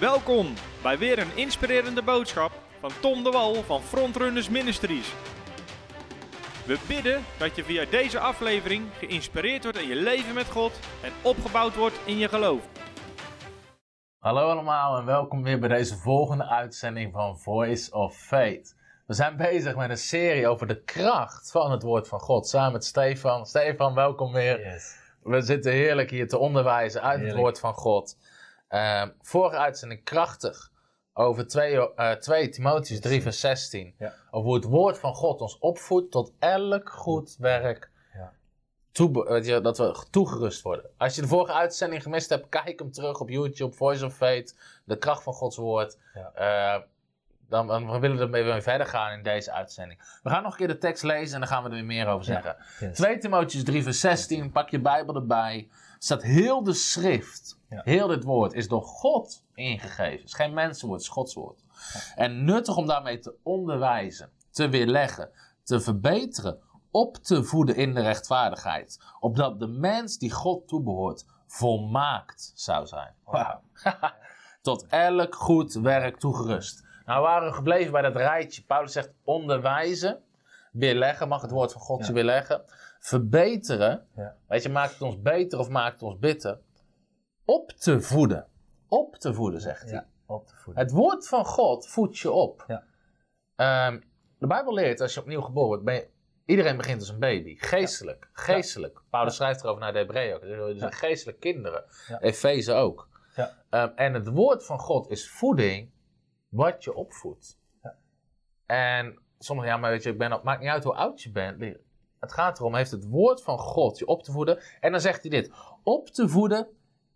Welkom bij weer een inspirerende boodschap van Tom de Wal van Frontrunners Ministries. We bidden dat je via deze aflevering geïnspireerd wordt in je leven met God en opgebouwd wordt in je geloof. Hallo allemaal en welkom weer bij deze volgende uitzending van Voice of Faith. We zijn bezig met een serie over de kracht van het woord van God samen met Stefan. Stefan, welkom weer. Yes. We zitten heerlijk hier te onderwijzen uit het woord van God. Ehm, vorige uitzending krachtig over 2, eh 2 Timotheus 3 vers 16. Ja. Over hoe het woord van God ons opvoedt tot elk goed werk. Ja. Toe, dat we toegerust worden. Als je de vorige uitzending gemist hebt, kijk hem terug op YouTube, Voice of Faith, de kracht van Gods woord. Ja. Eh, dan, dan willen we ermee weer verder gaan in deze uitzending. We gaan nog een keer de tekst lezen en dan gaan we er weer meer over zeggen. Yes. 2 Timotheus 3 vers 16, pak je Bijbel erbij. Staat heel de schrift, Ja. heel dit woord is door God ingegeven. Het is geen mensenwoord, het is Gods woord. En nuttig om daarmee te onderwijzen, te weerleggen, te verbeteren, op te voeden in de rechtvaardigheid. Opdat de mens die God toebehoort volmaakt zou zijn. Wauw. Tot elk goed werk toegerust. Nou, we waren gebleven bij dat rijtje. Paulus zegt onderwijzen, weerleggen, mag het woord van God je Ja. weerleggen. Verbeteren, Ja. weet je, maakt het ons beter of maakt het ons bitter. Op te voeden. Op te voeden, zegt hij. Ja, op te voeden. Het woord van God voedt je op. Ja. Ehm, de Bijbel leert, als je opnieuw geboren wordt, ben je, iedereen begint als een baby. Geestelijk. Geestelijk. Paulus schrijft erover naar de Hebreeën. Er zijn geestelijke kinderen. Efeze ook. Ja. Ehm, en het woord van God is voeding wat je opvoedt. Ja. En sommigen, ja, maar weet je, ik ben, op- maakt niet uit hoe oud je bent. Het gaat erom, heeft het woord van God je op te voeden. En dan zegt hij dit: op te voeden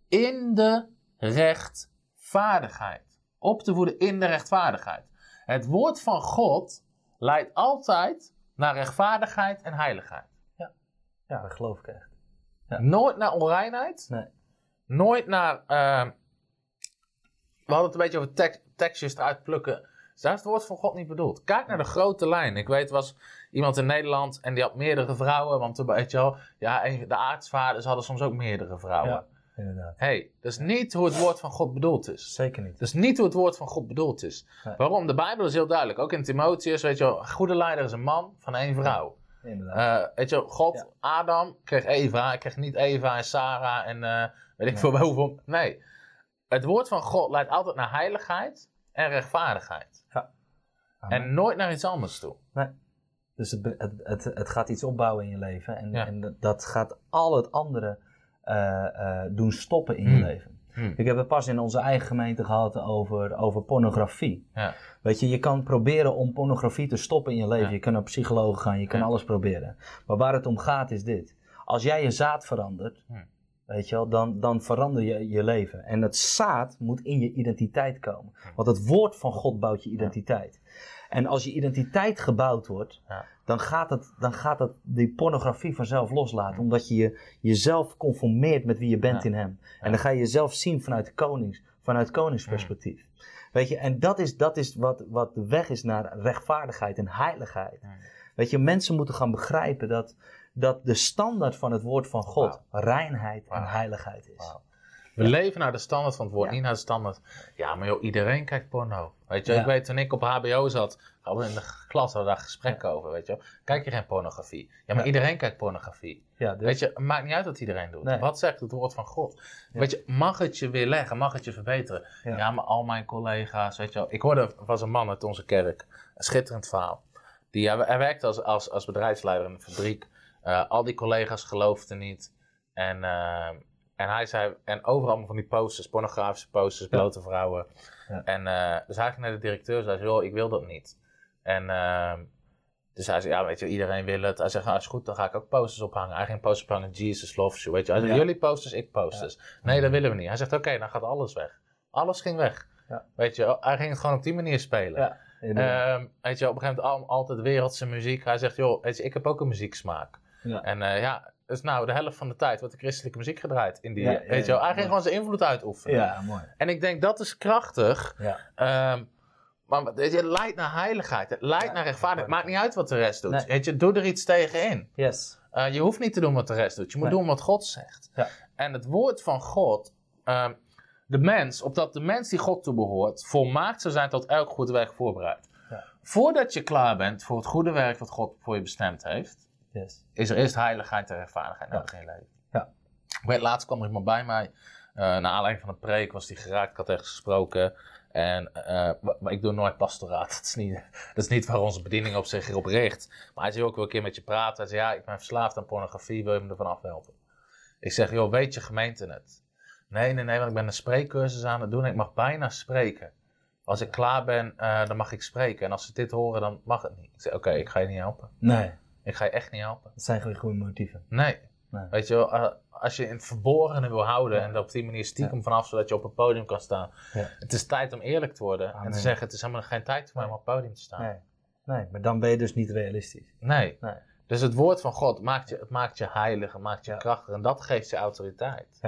in de rechtvaardigheid. Op te voeden in de rechtvaardigheid. Het woord van God leidt altijd naar rechtvaardigheid en heiligheid. Ja, dat geloof ik echt. Ja. Nooit naar onreinheid. Nee. Nooit naar. ehm, we hadden het een beetje over tek- tekstjes eruit plukken. Daar is het woord van God niet bedoeld. Kijk naar de grote lijn. Ik weet, was iemand in Nederland en die had meerdere vrouwen. Want weet je wel, ja, de aartsvaders hadden soms ook meerdere vrouwen. Ja. Inderdaad. hey, dat is niet hoe het woord van God bedoeld is. Zeker niet. Dat is niet hoe het woord van God bedoeld is. Nee. Waarom? De Bijbel is heel duidelijk. Ook in Timotheus, weet je wel, een goede leider is een man van één vrouw. Inderdaad. Eh, weet je, wel, God, Ja. Adam kreeg Eva, hij kreeg niet Eva en Sarah en eh, weet ik Nee. veel hoeveel. Nee. Het woord van God leidt altijd naar heiligheid en rechtvaardigheid. Amen. En nooit naar iets anders toe. Dus het, het, het, het gaat iets opbouwen in je leven. En, Ja. en dat- gaat al het andere eh, eh, doen stoppen in je Hmm. leven. Hmm. Ik heb het pas in onze eigen gemeente gehad over, over pornografie. Ja. Weet je, je kan proberen om pornografie te stoppen in je leven. Ja. Je kan naar psychologen gaan, je kan alles proberen. Maar waar het om gaat is dit. Als jij je zaad verandert, weet je wel, dan, dan verander je je leven. En het zaad moet in je identiteit komen. Want het woord van God bouwt je identiteit. En als je identiteit gebouwd wordt, Ja. dan gaat het, dan gaat het die pornografie vanzelf loslaten. Omdat je je jezelf conformeert met wie je bent Ja. in hem. En dan ga je jezelf zien vanuit, de konings, vanuit koningsperspectief. Weet je, en dat is, dat is wat, wat de weg is naar rechtvaardigheid en heiligheid. Weet je, mensen moeten gaan begrijpen dat, dat de standaard van het woord van God reinheid en heiligheid is. We leven naar de standaard van het woord, Ja. niet naar de standaard. Ja, maar joh, iedereen kijkt porno. Weet je, Ja. ik weet toen ik op HBO zat, hadden we in de klas hadden we daar gesprekken over, weet je. Kijk je geen pornografie? Ja, maar iedereen kijkt pornografie. Ja, dus, Weet je, het maakt niet uit wat iedereen doet. Nee. Wat zegt het woord van God? Weet je, mag het je weer leggen? Mag het je verbeteren? Ja. Maar al mijn collega's, weet je wel. Ik hoorde, was een man uit onze kerk, een schitterend verhaal. Die, hij, hij werkte als, als, als bedrijfsleider in een fabriek. Eh, al die collega's geloofden niet. En, eh, en hij zei, en overal van die posters, pornografische posters, blote vrouwen. En eh, dus hij ging naar de directeur en zei, joh, ik wil dat niet. En eh, dus hij zei, ja, weet je, iedereen wil het. Hij zegt, nou, is goed, dan ga ik ook posters ophangen. Hij ging posters ophangen, Jesus loves you, weet je. Hij zei, jullie posters, ik posters. Nee, dat willen we niet. Hij zegt, oké, dan gaat alles weg. Alles ging weg. Ja. Weet je, hij ging het gewoon op die manier spelen. Ehm, weet je, op een gegeven moment al, altijd wereldse muziek. Hij zegt, joh, weet je, ik heb ook een muzieksmaak. Ja. En eh, ja, dus nou, de helft van de tijd wordt de christelijke muziek gedraaid. In die, Ja, weet je wel. Hij ging mooi. gewoon zijn invloed uitoefenen. ja, mooi. En ik denk, dat is krachtig. Ja. Ehm, maar het leidt naar heiligheid. Het leidt Ja, naar rechtvaardigheid. Maakt niet uit wat de rest doet. Nee. Weet je, doe er iets tegenin. Yes. Eh, je hoeft niet te doen wat de rest doet. Je moet Nee. doen wat God zegt. Ja. En het woord van God. ehm, de mens, opdat de mens die God toebehoort, volmaakt zou zijn tot elk goed werk voorbereid. Ja. Voordat je klaar bent voor het goede werk wat God voor je bestemd heeft, Yes. is er eerst heiligheid en rechtvaardigheid Ja. nodig in je leven. Ja. Ik weet, laatst kwam er iemand bij mij, eh naar aanleiding van een preek was die geraakt, ik had ergens gesproken. En eh, maar ik doe nooit pastoraat, dat is, niet, dat is niet waar onze bediening op zich op richt. Maar hij zei ook wel een keer met je praten, hij zei ja, ik ben verslaafd aan pornografie, wil je me ervan afhelpen? Ik zeg, joh, weet je gemeente het? Nee, nee, nee, want ik ben een spreekcursus aan het doen en ik mag bijna spreken. Als ik klaar ben, eh, dan mag ik spreken. En als ze dit horen, dan mag het niet. Ik zeg, oké, ik ga je niet helpen. Nee, Ik ga je echt niet helpen. dat zijn geen goede motieven. Nee. Nee. Weet je wel, eh, als je in het verborgene wil houden en er op die manier stiekem vanaf, zodat je op een podium kan staan. Ja. Het is tijd om eerlijk te worden en te zeggen, het is helemaal geen tijd voor mij om op het podium te staan. Nee. nee, maar dan ben je dus niet realistisch. Nee. Nee. Dus het woord van God maakt je, het maakt je heilig, het maakt je Ja. krachtig en dat geeft je autoriteit.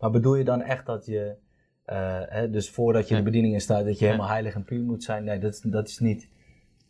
Maar bedoel je dan echt dat je, eh, hè, dus voordat je Ja. de bediening in staat, dat je Ja. helemaal heilig en puur moet zijn? Nee, dat, is- dat is niet.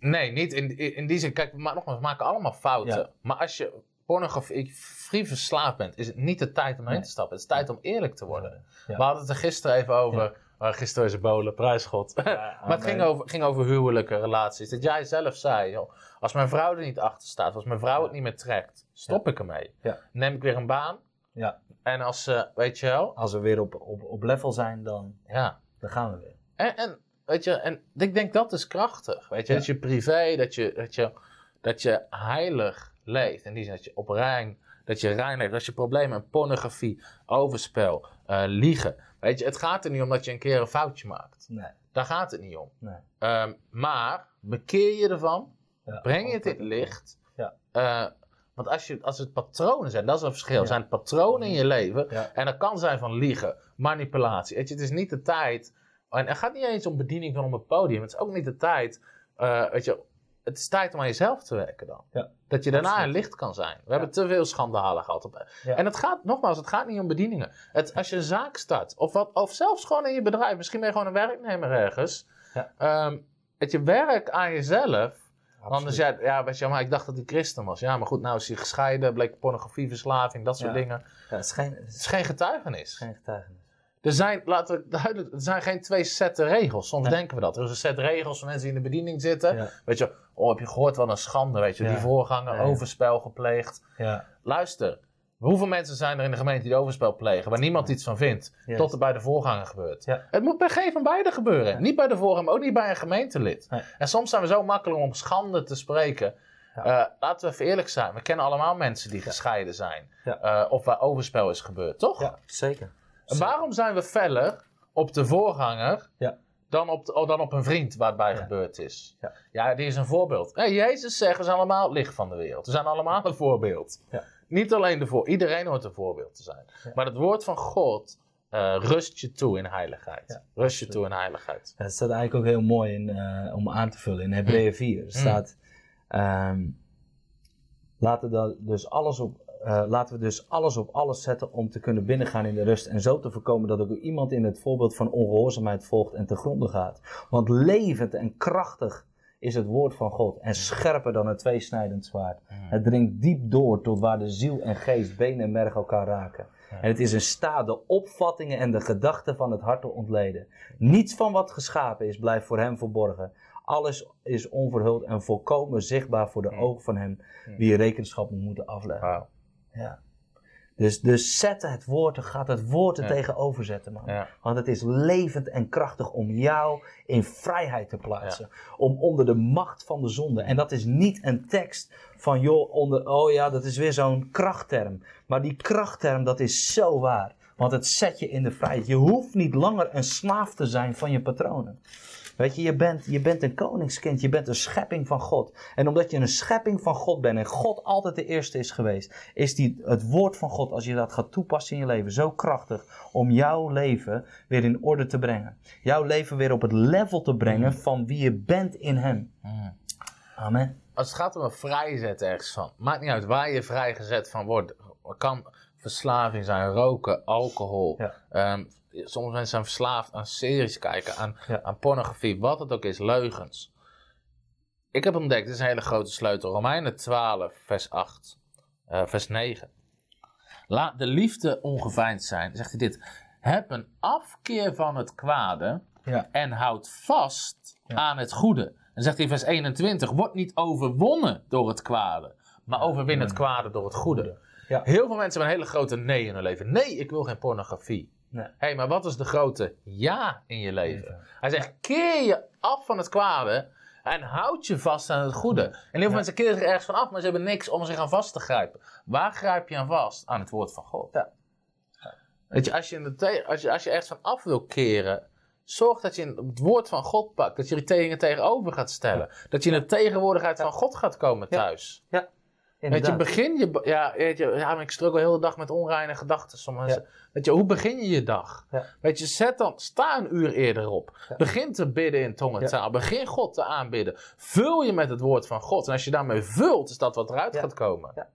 Nee, niet in, in die zin. Kijk, maar nogmaals, we maken allemaal fouten. Ja. Maar als je pornografie verslaafd bent, is het niet de tijd om Nee. te stappen. Het is tijd om eerlijk te worden. Ja. We hadden het er gisteren even over. eh, gisteren is bolen, prijsgod. maar het ging over, ging over huwelijke relaties. Dat jij zelf zei, joh, als mijn vrouw er niet achter staat, als mijn vrouw het niet meer trekt, stop ik ermee. Neem ik weer een baan. Ja. En als ze, weet je wel, Als we weer op, op, op level zijn, dan, ja. dan gaan we weer. En, en, weet je, en ik denk dat is krachtig. Weet je, Ja. dat je privé, dat je, dat, je, dat je heilig leeft. In die zin dat je op rein, dat je rein leeft. Dat je problemen met pornografie, overspel, eh, liegen. Weet je, het gaat er niet om dat je een keer een foutje maakt. Nee. Daar gaat het niet om. Nee. Ehm, maar bekeer je ervan, Ja. breng je het in het licht. Ja. Eh, want als, je, als het patronen zijn, dat is een verschil. Ja. Zijn het patronen in je leven. Ja. En dat kan zijn van liegen, manipulatie. Weet je, het is niet de tijd. En het gaat niet eens om bediening van op het podium. Het is ook niet de tijd. eh, weet je, het is tijd om aan jezelf te werken dan. Ja. Dat je daarna een licht kan zijn. We hebben te veel schandalen gehad. Op, Ja. En het gaat, nogmaals, het gaat niet om bedieningen. Het, als je een zaak start, of, wat, of zelfs gewoon in je bedrijf, misschien ben je gewoon een werknemer ergens. Ja. Ehm, het je werk aan jezelf. Anders ja, ja, weet je, maar ik dacht dat hij christen was. Ja, maar goed, nou is hij gescheiden, bleek pornografieverslaving, dat soort dingen. Ja, het is geen, het is geen getuigenis. geen getuigenis. Er zijn, laten we duidelijk, er zijn geen twee setten regels. Soms Nee. denken we dat. Er is een set regels voor mensen die in de bediening zitten. Ja. Weet je, oh, heb je gehoord wat een schande, weet je, Ja. die voorganger, overspel gepleegd. Ja, Luister, hoeveel mensen zijn er in de gemeente die overspel plegen, waar niemand iets van vindt, Yes. tot er bij de voorganger gebeurt? Ja. Het moet bij geen van beide gebeuren. Niet bij de voorganger, maar ook niet bij een gemeentelid. En soms zijn we zo makkelijk om schande te spreken. Eh, laten we even eerlijk zijn. We kennen allemaal mensen die gescheiden zijn. Eh, of waar overspel is gebeurd, toch? ja zeker. Waarom zijn we feller op de voorganger Ja. dan, op de- oh, dan op een vriend waar het bij Ja. gebeurd is? Ja. ja, die is een voorbeeld. Hey, Jezus zegt, we zijn allemaal licht van de wereld. We zijn allemaal een voorbeeld. Ja. Niet alleen de voor, iedereen hoort een voorbeeld te zijn. Maar het woord van God eh, rust je toe in heiligheid. Ja, rust je toe in heiligheid. Het staat eigenlijk ook heel mooi in, eh, om aan te vullen. In Hebreeën 4 er staat... ehm, laten, we dus alles op, eh, laten we dus alles op alles zetten om te kunnen binnengaan in de rust. En zo te voorkomen dat ook iemand in het voorbeeld van ongehoorzaamheid volgt en te gronden gaat. Want levend en krachtig is het woord van God. En scherper dan een tweesnijdend zwaard. Het dringt diep door tot waar de ziel en geest, been en merg elkaar raken. En het is in staat de opvattingen en de gedachten van het hart te ontleden. Niets van wat geschapen is blijft voor hem verborgen. Alles is onverhuld en volkomen zichtbaar voor de ogen van hem wie rekenschap moet moeten afleggen. Wauw. Ja. Dus, dus zet het woord, gaat het woord er Ja. tegenover zetten, man. Ja. Want het is levend en krachtig om jou in vrijheid te plaatsen. Om onder de macht van de zonde. En dat is niet een tekst van, joh, onder, oh ja, dat is weer zo'n krachtterm. Maar die krachtterm, dat is zo waar. Want het zet je in de vrijheid. Je hoeft niet langer een slaaf te zijn van je patronen. Weet je, je bent, je bent een koningskind, je bent een schepping van God. En omdat je een schepping van God bent en God altijd de eerste is geweest, is die, het woord van God, als je dat gaat toepassen in je leven, zo krachtig om jouw leven weer in orde te brengen. Jouw leven weer op het level te brengen van wie je bent in Hem. Mm. Amen. Als het gaat om een vrijzet ergens van, maakt niet uit waar je vrijgezet van wordt. Het kan verslaving zijn, roken, alcohol. Ja. Ehm, sommige mensen zijn verslaafd aan series kijken, aan, Ja. aan pornografie, wat het ook is, leugens. Ik heb ontdekt, dit is een hele grote sleutel. Romeinen 12, vers 8, eh, vers 9. Laat de liefde ongeveinsd zijn. Zegt hij dit. Heb een afkeer van het kwade Ja. en houd vast Ja. aan het goede. Dan zegt hij in vers 21, word niet overwonnen door het kwade, maar overwin het kwade door het goede. Heel veel mensen hebben een hele grote nee in hun leven. Nee, ik wil geen pornografie. Nee. Hé, maar wat is de grote ja in je leven? Hij zegt, keer je af van het kwade en houd je vast aan het goede. En heel veel Ja. mensen keren zich ergens van af, maar ze hebben niks om zich aan vast te grijpen. Waar grijp je aan vast? Aan het woord van God. Ja. Weet je, als je, in de als, je, als je ergens van af wil keren, zorg dat je het woord van God pakt. Dat je er tegen tegenover gaat stellen. Dat je in de tegenwoordigheid van God gaat komen Ja. Weet je, begin je... Ja, weet je, ja, ik struggle heel de dag met onreine gedachten. Soms. Ja. Weet je, hoe begin je je dag? Ja. Weet je, zet dan, sta een uur eerder op. Ja. Begin te bidden in tongentaal. Begin God te aanbidden. Vul je met het woord van God. En als je daarmee vult, is dat wat eruit gaat komen. Ja.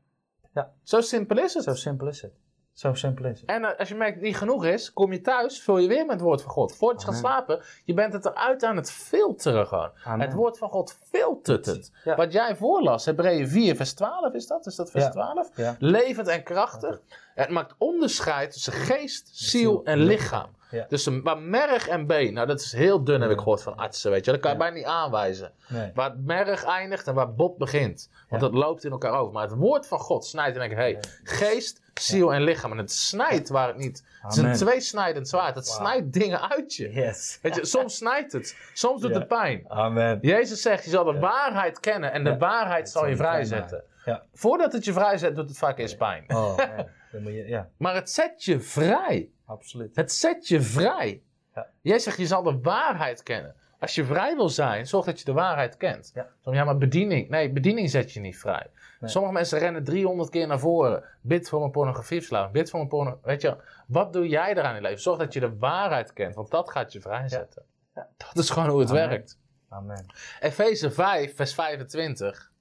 Ja. Zo simpel is het. Zo simpel is het. Zo simpel is het. En eh, als je merkt dat het niet genoeg is, kom je thuis, vul je weer met het woord van God. Voordat je gaat slapen, je bent het eruit aan het filteren gewoon. Amen. Het woord van God filtert het. Ja. Wat jij voorlas, Hebreeën 4, vers 12 is dat? Is dat vers Ja. 12? Ja. Levend en krachtig. Het maakt onderscheid tussen geest, ziel en lichaam. Ja. Dus waar merg en been, nou dat is heel dun heb ik gehoord van artsen, weet je. Dat kan je Ja. bijna niet aanwijzen. Nee. Waar het merg eindigt en waar bot begint. Want Ja. dat loopt in elkaar over. Maar het woord van God snijdt en denk ik, hey, geest, ziel en lichaam. En het snijdt waar het niet. Het is een tweesnijdend zwaard. Het snijdt dingen uit je. Yes. Weet je, soms snijdt het. Soms doet Ja. het pijn. Amen. Jezus zegt, je zal de Ja. waarheid kennen en de Ja. waarheid zal je vrijzetten. Ja. Voordat het je vrijzet, doet het vaak eerst pijn. Oh, man. Dan moet je, ja, Maar het zet je vrij. Absoluut. Het zet je vrij. Ja. Jij zegt, je zal de waarheid kennen. Als je vrij wil zijn, zorg dat je de waarheid kent. Ja. Ja, maar bediening. Nee, bediening zet je niet vrij. Nee. Sommige mensen rennen 300 keer naar voren. Bid voor mijn pornografieverslaving. Bid voor mijn porno... Weet je, wat doe jij eraan in je leven? Zorg dat je de waarheid kent, want dat gaat je vrijzetten. Ja. Dat is gewoon hoe het Amen. werkt. Amen. Efeze 5, vers 25.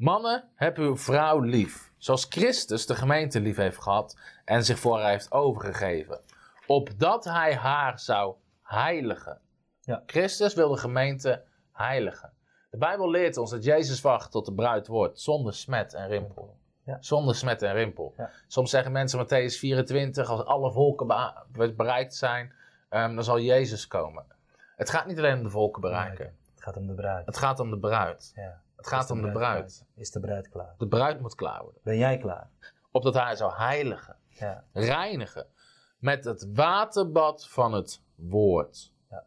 Mannen, heb uw vrouw lief. Zoals Christus de gemeente lief heeft gehad en zich voor haar heeft overgegeven. Opdat hij haar zou heiligen. Ja. Christus wil de gemeente heiligen. De Bijbel leert ons dat Jezus wacht tot de bruid wordt zonder smet en rimpel. Ja. Zonder smet en rimpel. Ja. Soms zeggen mensen Matthäus 24, als alle volken bereikt zijn, ehm, dan zal Jezus komen. Het gaat niet alleen om de volken bereiken. Het gaat om de bruid. Het gaat om de bruid. Ja. Het gaat om de bruid. Is de bruid klaar? De bruid moet klaar worden. Ben jij klaar? Opdat hij zou heiligen, Ja. reinigen. Met het waterbad van het woord. Ja.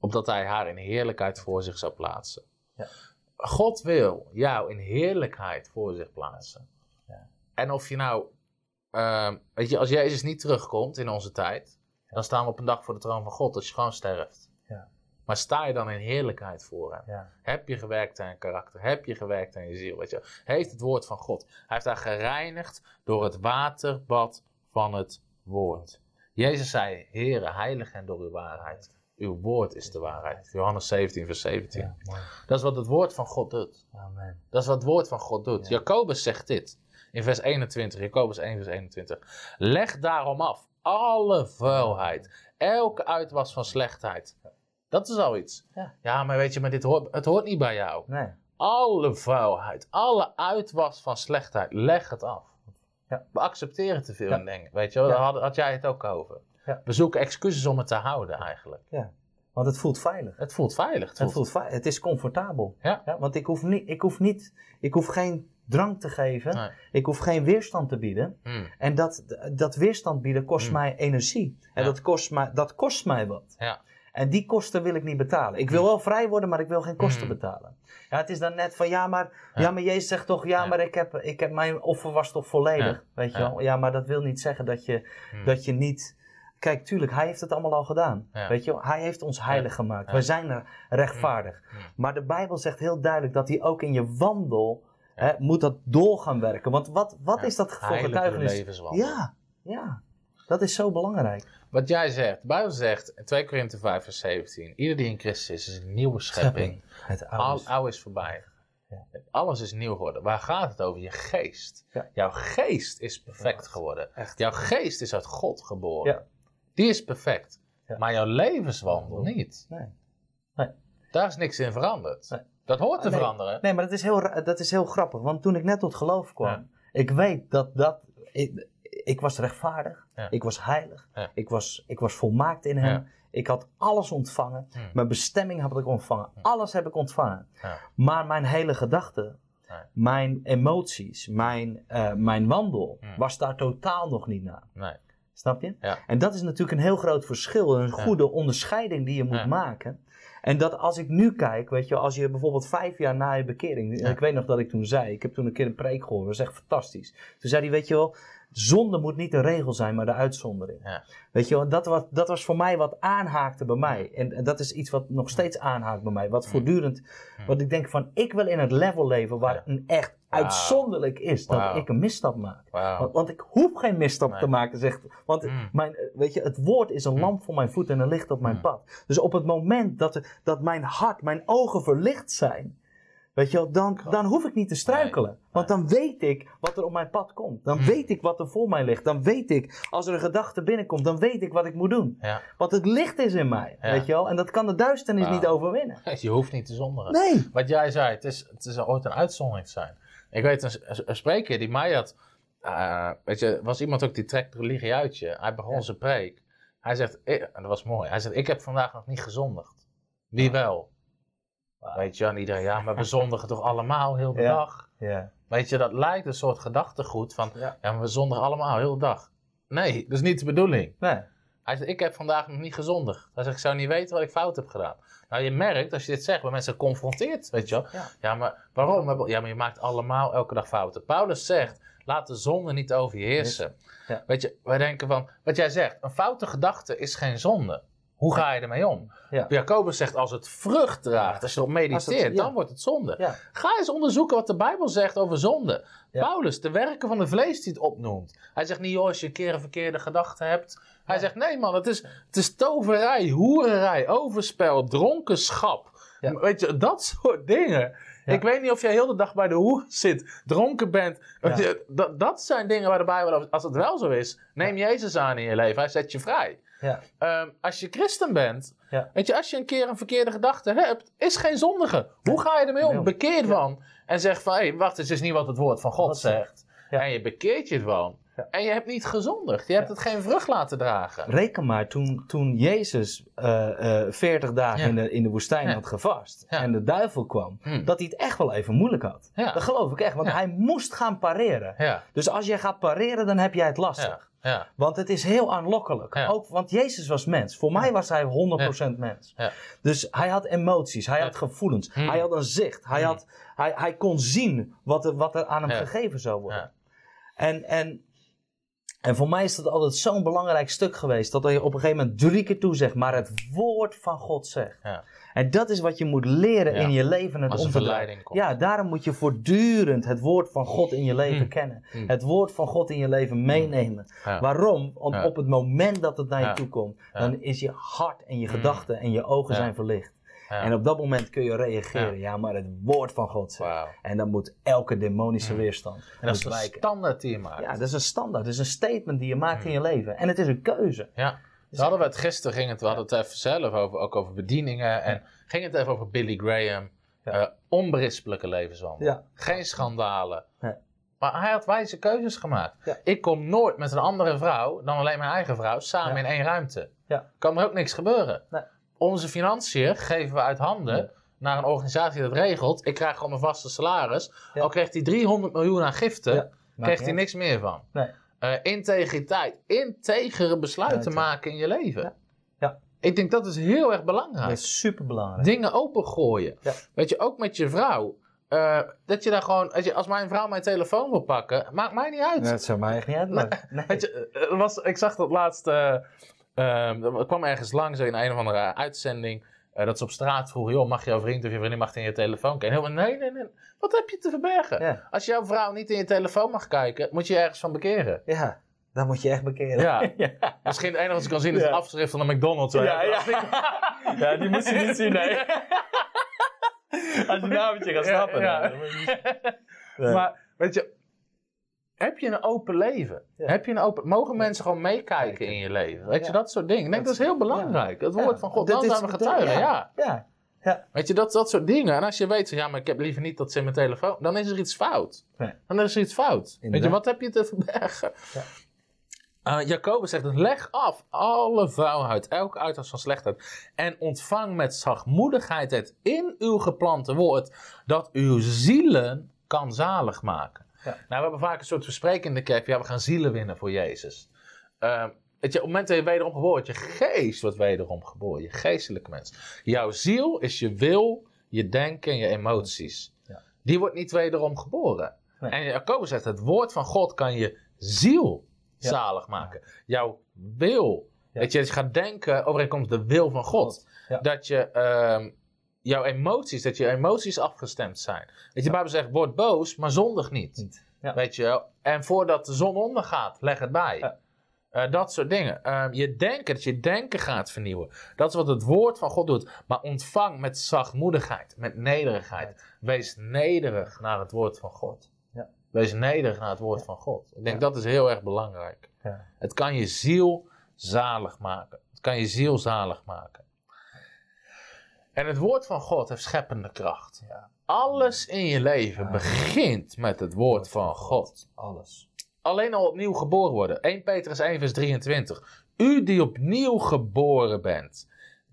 Opdat hij haar in heerlijkheid voor zich zou plaatsen. Ja. God wil jou in heerlijkheid voor zich plaatsen. Ja. En of je nou, ehm, weet je, als Jezus niet terugkomt in onze tijd, dan staan we op een dag voor de troon van God als je gewoon sterft. Maar sta je dan in heerlijkheid voor hem? Ja. Heb je gewerkt aan je karakter? Heb je gewerkt aan je ziel? Weet je? Heeft het woord van God. Hij heeft haar gereinigd door het waterbad van het woord. Jezus zei, Heere, heilig hen door uw waarheid. Uw woord is de waarheid. Johannes 17, vers 17. Ja. Dat is wat het woord van God doet. Amen. Dat is wat het woord van God doet. Ja. Jacobus zegt dit. In vers 21. Jacobus 1, vers 21. Leg daarom af alle vuilheid. Elke uitwas van slechtheid. Dat is al iets. Ja. Ja, maar weet je, maar dit hoort, het hoort niet bij jou. Nee. Alle vuilheid, alle uitwas van slechtheid, leg het af. Ja. We accepteren te veel Ja. in dingen. Weet je wel, daar had, had jij het ook over. Ja. We zoeken excuses om het te houden eigenlijk. Ja. Want het voelt veilig. Het voelt veilig. Het Het, voelt, voelt veilig. het is comfortabel. Ja. want ik hoef, niet, ik, hoef niet, ik hoef geen drang te geven. Nee. Ik hoef geen weerstand te bieden. Hmm. En dat, dat weerstand bieden kost Mm. mij energie. En dat, kost mij, dat kost mij wat. Ja. En die kosten wil ik niet betalen. Ik wil wel vrij worden, maar ik wil geen kosten Mm. betalen. Ja, het is dan net van, ja maar, Ja. ja. maar Jezus zegt toch, ja, Ja. maar ik heb, ik heb mijn offer was toch volledig. Ja. Weet je wel? Ja, maar dat wil niet zeggen dat je, Hmm. dat je niet... Kijk, tuurlijk, hij heeft het allemaal al gedaan. Weet je wel? Hij heeft ons heilig gemaakt. Wij zijn er rechtvaardig. Maar de Bijbel zegt heel duidelijk dat hij ook in je wandel... Hè, moet dat door gaan werken. Want wat, wat is dat voor getuigenis? Ja, ja. Dat is zo belangrijk. Wat jij zegt, de Bijbel zegt in 2 Korinthe 5 vers 17. Ieder die in Christus is, is een nieuwe schepping. Het Al oude. oude is voorbij. Ja. Alles is nieuw geworden. Waar gaat het over? Je geest. Ja. Jouw geest is perfect geworden. Echt. Jouw geest is uit God geboren. Ja. Die is perfect. Ja. Maar jouw levenswandel niet. Nee. Daar is niks in veranderd. Nee. Dat hoort te Nee. veranderen. nee, maar dat is, heel, dat is heel grappig. Want toen ik net tot geloof kwam... Ik weet dat dat... Ik, ik was rechtvaardig, Ja. ik was heilig, Ja. ik, was, ik was volmaakt in hem. Ik had alles ontvangen, Hmm. mijn bestemming heb ik ontvangen, alles heb ik ontvangen. Maar mijn hele gedachte, mijn emoties, mijn, eh, mijn wandel Hmm. was daar totaal nog niet naar. Nee. Snap je? Ja. En dat is natuurlijk een heel groot verschil, een Ja. goede onderscheiding die je moet Ja. maken. En dat als ik nu kijk, weet je, als je bijvoorbeeld vijf jaar na je bekering, ik weet nog dat ik toen zei, ik heb toen een keer een preek gehoord, dat was echt fantastisch. Toen zei hij, weet je wel, zonde moet niet de regel zijn, maar de uitzondering. Ja. Weet je dat was, dat was voor mij wat aanhaakte bij mij. En, en dat is iets wat nog steeds aanhaakt bij mij, wat voortdurend, wat ik denk van, ik wil in het level leven waar een echt uitzonderlijk is dat ik een misstap maak. Want, want ik hoef geen misstap Nee. te maken, zegt. Want Mm. mijn, weet je, het woord is een Mm. lamp voor mijn voet en een licht op mijn Mm. pad. Dus op het moment dat, dat mijn hart, mijn ogen verlicht zijn, weet je wel, dan, dan hoef ik niet te struikelen. Want dan weet ik wat er op mijn pad komt. Dan Mm. weet ik wat er voor mij ligt. Dan weet ik, als er een gedachte binnenkomt, dan weet ik wat ik moet doen. Ja. Want het licht is in mij, Ja. weet je wel. En dat kan de duisternis niet overwinnen. Je hoeft niet te zonderen. Nee. Wat jij zei, het is, het is ooit een uitzondering te zijn. Ik weet een, een- spreker die mij had. eh, weet je, was iemand ook die trekt religie uit je. Hij begon Ja. zijn preek. Hij zegt, ik- en dat was mooi. Hij zegt: Ik heb vandaag nog niet gezondigd. Wie wel? Weet je, en iedereen, ja, maar we zondigen toch allemaal heel de Ja. dag. Ja. Weet je, dat lijkt een soort gedachtegoed van, Ja. maar we zondigen allemaal heel de dag. Nee, dat is niet de bedoeling. Nee. Hij zegt, ik heb vandaag nog niet gezondigd. Hij zegt, ik zou niet weten wat ik fout heb gedaan. Nou, je merkt, als je dit zegt, bij mensen confronteert, weet je wel. Ja. Ja, maar waarom? Ja, maar je maakt allemaal elke dag fouten. Paulus zegt, laat de zonde niet over je heersen. Ja. Weet je, wij denken van, wat jij zegt, een foute gedachte is geen zonde. Hoe ga je ermee om? Ja. Jacobus zegt, als het vrucht draagt, als je erop mediteert, Als het- ja. dan wordt het zonde. Ja. Ga eens onderzoeken wat de Bijbel zegt over zonde. Paulus, de werken van de vlees die het opnoemt. Hij zegt niet, joh, als je een keer een verkeerde gedachte hebt. Hij zegt, nee man, het is, het is toverij, hoererij, overspel, dronkenschap. Weet je, dat soort dingen. Ik weet niet of jij heel de dag bij de hoer zit, dronken bent. Dat, dat zijn dingen waar de Bijbel, over- als het wel zo is, neem Jezus aan in je leven. Hij zet je vrij. Ja. Ehm, als je christen bent, Ja. weet je, als je een keer een verkeerde gedachte hebt, is geen zondige. Hoe ga je ermee om? Bekeer van. En zeg van, hé, hey, wacht, het is niet wat het woord van God zegt. En je bekeert je ervan. Ja. En je hebt niet gezondigd. Je hebt het geen vrucht laten dragen. Reken maar, toen, toen Jezus eh, eh, 40 dagen Ja. in, de, in de woestijn had gevast en de duivel kwam, Hm. dat hij het echt wel even moeilijk had. Dat geloof ik echt, want hij moest gaan pareren. Dus als jij gaat pareren, dan heb jij het lastig. Ja. Want het is heel aanlokkelijk. Ja. Ook, want Jezus was mens. Voor mij was hij 100% mens. Ja. Dus hij had emoties, hij had gevoelens, Hmm. hij had een zicht. Hij, Hmm. had, hij, hij kon zien wat er, wat er aan hem gegeven zou worden. Ja. En, en, en voor mij is dat altijd zo'n belangrijk stuk geweest. Dat je op een gegeven moment drie keer toe zegt, maar het woord van God zegt. Ja. En dat is wat je moet leren Ja. in je leven. Het Als er verleiding komt. Ja, daarom moet je voortdurend het woord van God in je leven Hmm. kennen. Hmm. Het woord van God in je leven meenemen. Ja. Waarom? Want op het moment dat het naar je toe komt, dan is je hart en je gedachten en je ogen zijn verlicht. Ja. En op dat moment kun je reageren. Ja, maar het woord van God zegt. En dan moet elke demonische Hmm. weerstand En dat is wijken. standaard die je maakt. Ja, dat is een standaard. Dat is een statement die je maakt in je leven. En het is een keuze. Ja. Zo hadden we het gisteren, ging het, we hadden het even zelf over, ook over bedieningen. En ging het even over Billy Graham. Eh, onberispelijke levenswandel. Ja. Geen schandalen. Maar hij had wijze keuzes gemaakt. Ja. Ik kom nooit met een andere vrouw dan alleen mijn eigen vrouw samen Ja. in één ruimte. Ja. Kan er ook niks gebeuren. Nee. Onze financiën geven we uit handen naar een organisatie die dat regelt. Ik krijg gewoon mijn vaste salaris. Ja. Al krijgt hij 300 miljoen aan giften, Ja. Krijgt hij niks meer van. Nee. Eh, integriteit, integere besluiten Ja, maken in je leven. Ja. Ik denk dat is heel erg belangrijk. Dat is super belangrijk. Dingen opengooien. Weet je, ook met je vrouw. Eh, dat je daar gewoon, weet je, als mijn vrouw mijn telefoon wil pakken, maakt mij niet uit. Dat zou mij echt niet uitmaken. Nee. Weet je, eh, was, ik zag dat laatst, eh, ehm, er kwam ergens langs in een of andere uitzending, eh, dat ze op straat vroegen, joh, mag jouw vriend of je vriendin mag in je telefoon kijken? En helemaal, nee, nee, nee, wat heb je te verbergen? Ja. Als jouw vrouw niet in je telefoon mag kijken, moet je je ergens van bekeren. ja, dan moet je echt bekeren. Ja. ja. Misschien het enige wat ze kan zien is Ja. het afschrift van de McDonald's. Ja, ja. Ja, die moet je niet zien, nee. Als je naamtje gaat snappen. dan. Maar weet je, heb je een open leven? Ja. Heb je een open, mogen mensen gewoon meekijken in je leven? Weet je, dat soort dingen. Ik denk dat, Dat- is heel belangrijk. Het woord van God, dan zijn we getuigen. Ja. ja. Ja. Weet je, dat, dat soort dingen. En als je weet, van, ja, maar ik heb liever niet dat ze in mijn telefoon... Dan is er iets fout. Nee. Dan is er iets fout. Weet je, wat heb je te verbergen? Ja. Uh, Jacobus zegt, leg af alle vuilheid, elke uitwas van slechtheid. En ontvang met zachtmoedigheid het in uw geplante woord, dat uw zielen kan zalig maken. Nou, we hebben vaak een soort verspreking in de kerk, ja, we gaan zielen winnen voor Jezus. Uh, je, op het moment dat je wederom geboren wordt, je geest wordt wederom geboren, je geestelijke mens. Jouw ziel is je wil, je denken en je emoties. Ja. Die wordt niet wederom geboren. Nee. En Jacobus zegt, het woord van God kan je ziel Ja. zalig maken. Jouw wil. Dat je dus gaat denken overeenkomst de wil van God. Dat je ehm, jouw emoties, dat je emoties afgestemd zijn. Weet je, de Bijbel zegt, word boos, maar zondig niet. Niet. Ja. Weet je wel? En voordat de zon ondergaat, leg het bij. Ja. Eh, dat soort dingen. Ehm, je denken, dat je denken gaat vernieuwen. Dat is wat het woord van God doet. Maar ontvang met zachtmoedigheid, met nederigheid. Wees nederig naar het woord van God. Ja. Wees nederig naar het woord van God. Ik denk dat is heel erg belangrijk. Ja. Het kan je ziel zalig maken. Het kan je ziel zalig maken. En het woord van God heeft scheppende kracht. Ja. Alles in je leven Ja. begint met het woord van God. Alles. Alleen al opnieuw geboren worden. 1 Petrus 1 vers 23. U die opnieuw geboren bent.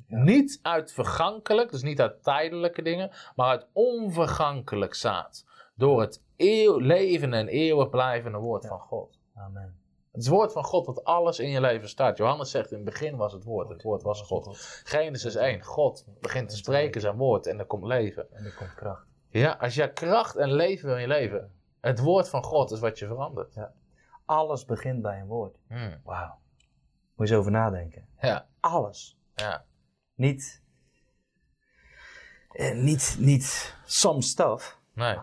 Ja. Niet uit vergankelijk, dus niet uit tijdelijke dingen, maar uit onvergankelijk zaad. Door het eeuw, levende en eeuwig blijvende woord van God. Amen. Het woord van God dat alles in je leven staat. Johannes zegt in het begin was het woord, het woord was God. Genesis 1, God begint te spreken zijn woord en er komt leven. En er komt kracht. Ja, als je kracht en leven wil in je leven, het woord van God is wat je verandert. Alles begint bij een woord. Hmm. Wauw. Moet je eens over nadenken. Ja, Alles. ja, Niet, eh, niet, niet some stuff. nee,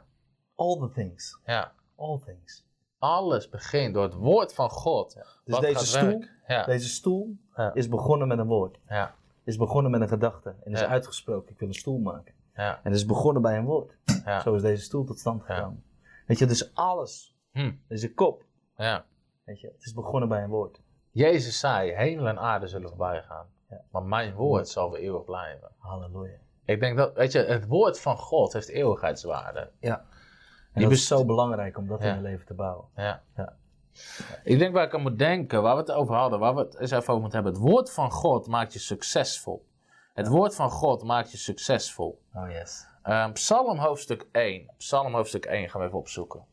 All the things. ja. All things. Alles begint door het woord van God. Dus deze stoel. Ja, deze stoel Ja. is begonnen met een woord. ja, Is begonnen met een gedachte. En is uitgesproken. Ik wil een stoel maken. ja, En is begonnen bij een woord. Zo is deze stoel tot stand gekomen. Weet je, dus alles. Hm, Deze kop. ja. Weet je, het is begonnen bij een woord. Jezus zei, hemel en aarde zullen voorbij gaan. Maar mijn woord zal voor eeuwig blijven. Halleluja. Ik denk dat, weet je, het woord van God heeft eeuwigheidswaarde. Ja. En dat is zo belangrijk om dat in je leven te bouwen. Ja. Ja. Ik denk waar ik aan moet denken, waar we het over hadden, waar we het eens even over moeten hebben. Het woord van God maakt je succesvol. Het woord van God maakt je succesvol. Oh yes. Ehm, Psalm hoofdstuk 1. Psalm hoofdstuk 1 gaan we even opzoeken.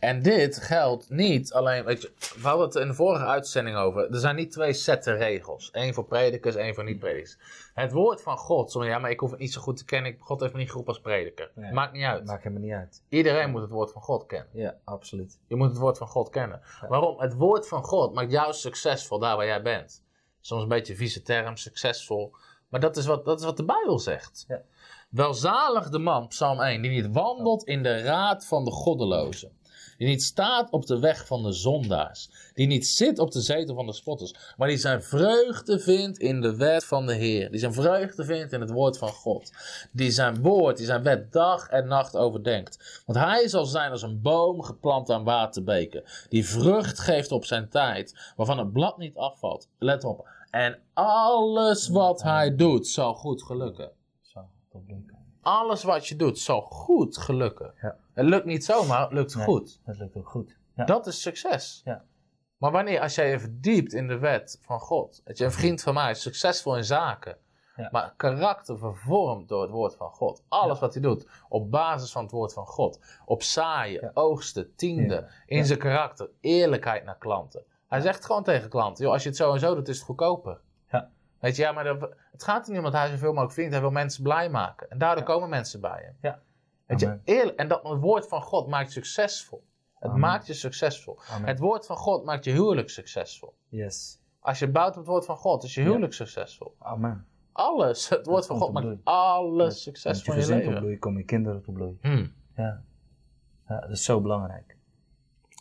En dit geldt niet alleen, weet je, we hadden het in de vorige uitzending over. Er zijn niet twee setten regels. Eén voor predikers, één voor niet-predikers. Het woord van God, soms, ja, maar ik hoef het niet zo goed te kennen. God heeft me niet geroepen als prediker. Nee. Maakt niet uit. Maakt helemaal niet uit. Iedereen moet het woord van God kennen. Ja, absoluut. Je moet het woord van God kennen. Waarom? Het woord van God maakt jou succesvol daar waar jij bent. Soms een beetje vieze term, succesvol. Maar dat is wat, dat is wat de Bijbel zegt. Ja. Welzalig de man, Psalm 1, die niet wandelt in de raad van de goddelozen. Die niet staat op de weg van de zondaars. Die niet zit op de zetel van de spotters. Maar die zijn vreugde vindt in de wet van de Heer. Die zijn vreugde vindt in het woord van God. Die zijn woord, die zijn wet dag en nacht overdenkt. Want hij zal zijn als een boom geplant aan waterbeken. Die vrucht geeft op zijn tijd. Waarvan het blad niet afvalt. Let op. En alles wat hij doet zal goed gelukken. Alles wat je doet zal goed gelukken. Ja. Het lukt niet zomaar, het lukt Nee. goed. Dat lukt ook goed. Ja. Dat is succes. Ja. Maar wanneer, als jij je verdiept in de wet van God. Dat je een vriend van mij is succesvol in zaken. Ja. Maar karakter vervormd door het woord van God. Alles Ja. wat hij doet op basis van het woord van God. Op zaaien, Ja. oogsten, tiende. In zijn karakter, eerlijkheid naar klanten. Hij zegt gewoon tegen klanten: joh, als je het zo en zo doet, is het goedkoper. Ja. Weet je, ja, maar dat- het gaat er niet om dat hij zoveel mogelijk verdient. Hij wil mensen blij maken. En daardoor komen mensen bij hem. Weet je, eerlijk, en dat het woord van God maakt je succesvol. Het Amen. maakt je succesvol. Amen. Het woord van God maakt je huwelijk succesvol. Yes. Als je bouwt op het woord van God, is je huwelijk succesvol. Amen. Alles, het woord van God tot maakt bloei. alles Met je succesvol in je gezin tot leven. bloei, kom je kinderen tot bloei. Hmm. Ja. ja. Dat is zo belangrijk.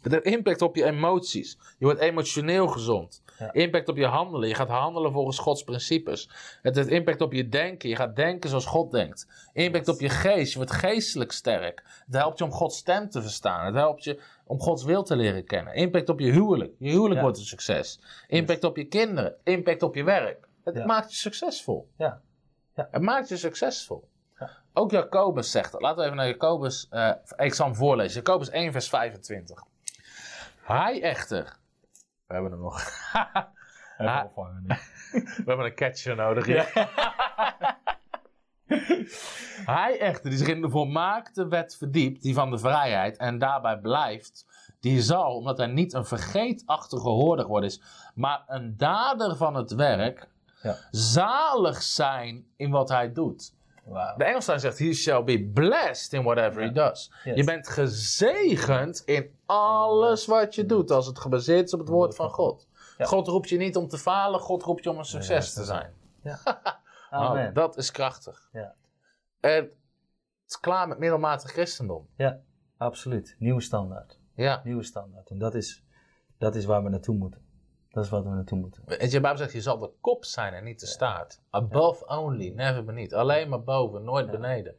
Het heeft impact op je emoties. Je wordt emotioneel gezond. Ja. Impact op je handelen. Je gaat handelen volgens Gods principes. Het heeft impact op je denken. Je gaat denken zoals God denkt. Impact op je geest. Je wordt geestelijk sterk. Het helpt je om Gods stem te verstaan. Het helpt je om Gods wil te leren kennen. Impact op je huwelijk. Je huwelijk Ja. wordt een succes. Impact op je kinderen. Impact op je werk. Het Ja. maakt je succesvol. Ja. Ja. Het maakt je succesvol. Ook Jacobus zegt dat. Laten we even naar Jacobus. eh, ik zal hem voorlezen. Jacobus 1, vers 25. Hij echter. We hebben hem nog. Even opvangen nu. We hebben een catcher nodig. Hij echter, die zich in de volmaakte wet verdiept, die van de vrijheid, en daarbij blijft, die zal, omdat hij niet een vergeetachtige hoorder geworden is, maar een dader van het werk, Ja. zalig zijn in wat hij doet. Wauw. De Engelstein zegt, he shall be blessed in whatever he does. Yes. Je bent gezegend in alles wat je doet, als het gebaseerd is op het woord van God. Ja. God roept je niet om te falen, God roept je om een succes te zijn. Amen. Oh, dat is krachtig. Ja. En het is klaar met middelmatig christendom. Ja, absoluut. Nieuwe standaard. Ja. Nieuwe standaard. En dat is, dat is waar we naartoe moeten. Dat is wat we naartoe moeten. De Bijbel zegt, je zal de kop zijn en niet de staart. Above only, never beneath. Alleen maar boven, nooit beneden.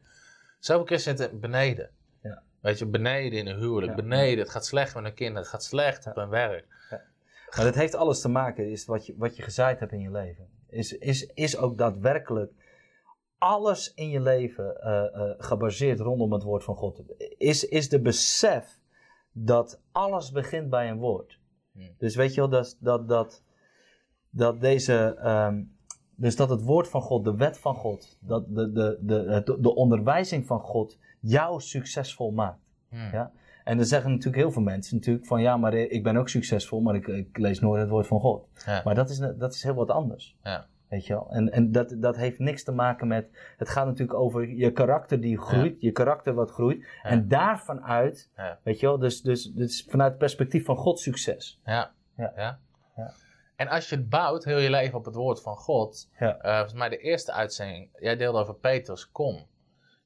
Zoveel christenen zitten beneden. Ja. Weet je, beneden in een huwelijk, beneden. Het gaat slecht met hun kinderen, het gaat slecht op hun werk. Maar dat heeft alles te maken, is wat je, wat je gezaaid hebt in je leven. Is, is, is ook daadwerkelijk alles in je leven eh, eh, gebaseerd rondom het woord van God. Is, is de besef dat alles begint bij een woord. Hmm. Dus weet je wel, dat, dat, dat, dat deze. ehm, dus dat het woord van God, de wet van God, dat de, de, de, het- de onderwijzing van God jou succesvol maakt. Hmm. Ja? En dan zeggen natuurlijk heel veel mensen natuurlijk van ja, maar ik ben ook succesvol, maar ik, ik lees nooit het woord van God. Ja. Maar dat is, dat is heel wat anders. Ja. Weet je wel? En, en dat, dat heeft niks te maken met. Het gaat natuurlijk over je karakter die groeit, je karakter wat groeit. En daarvan uit, Ja. weet je wel, dus, dus, dus vanuit het perspectief van God succes. Ja. Ja. Ja. Ja. En als je het bouwt, heel je leven op het woord van God. Ja. eh, volgens mij de eerste uitzending, jij deelde over Peters, kom.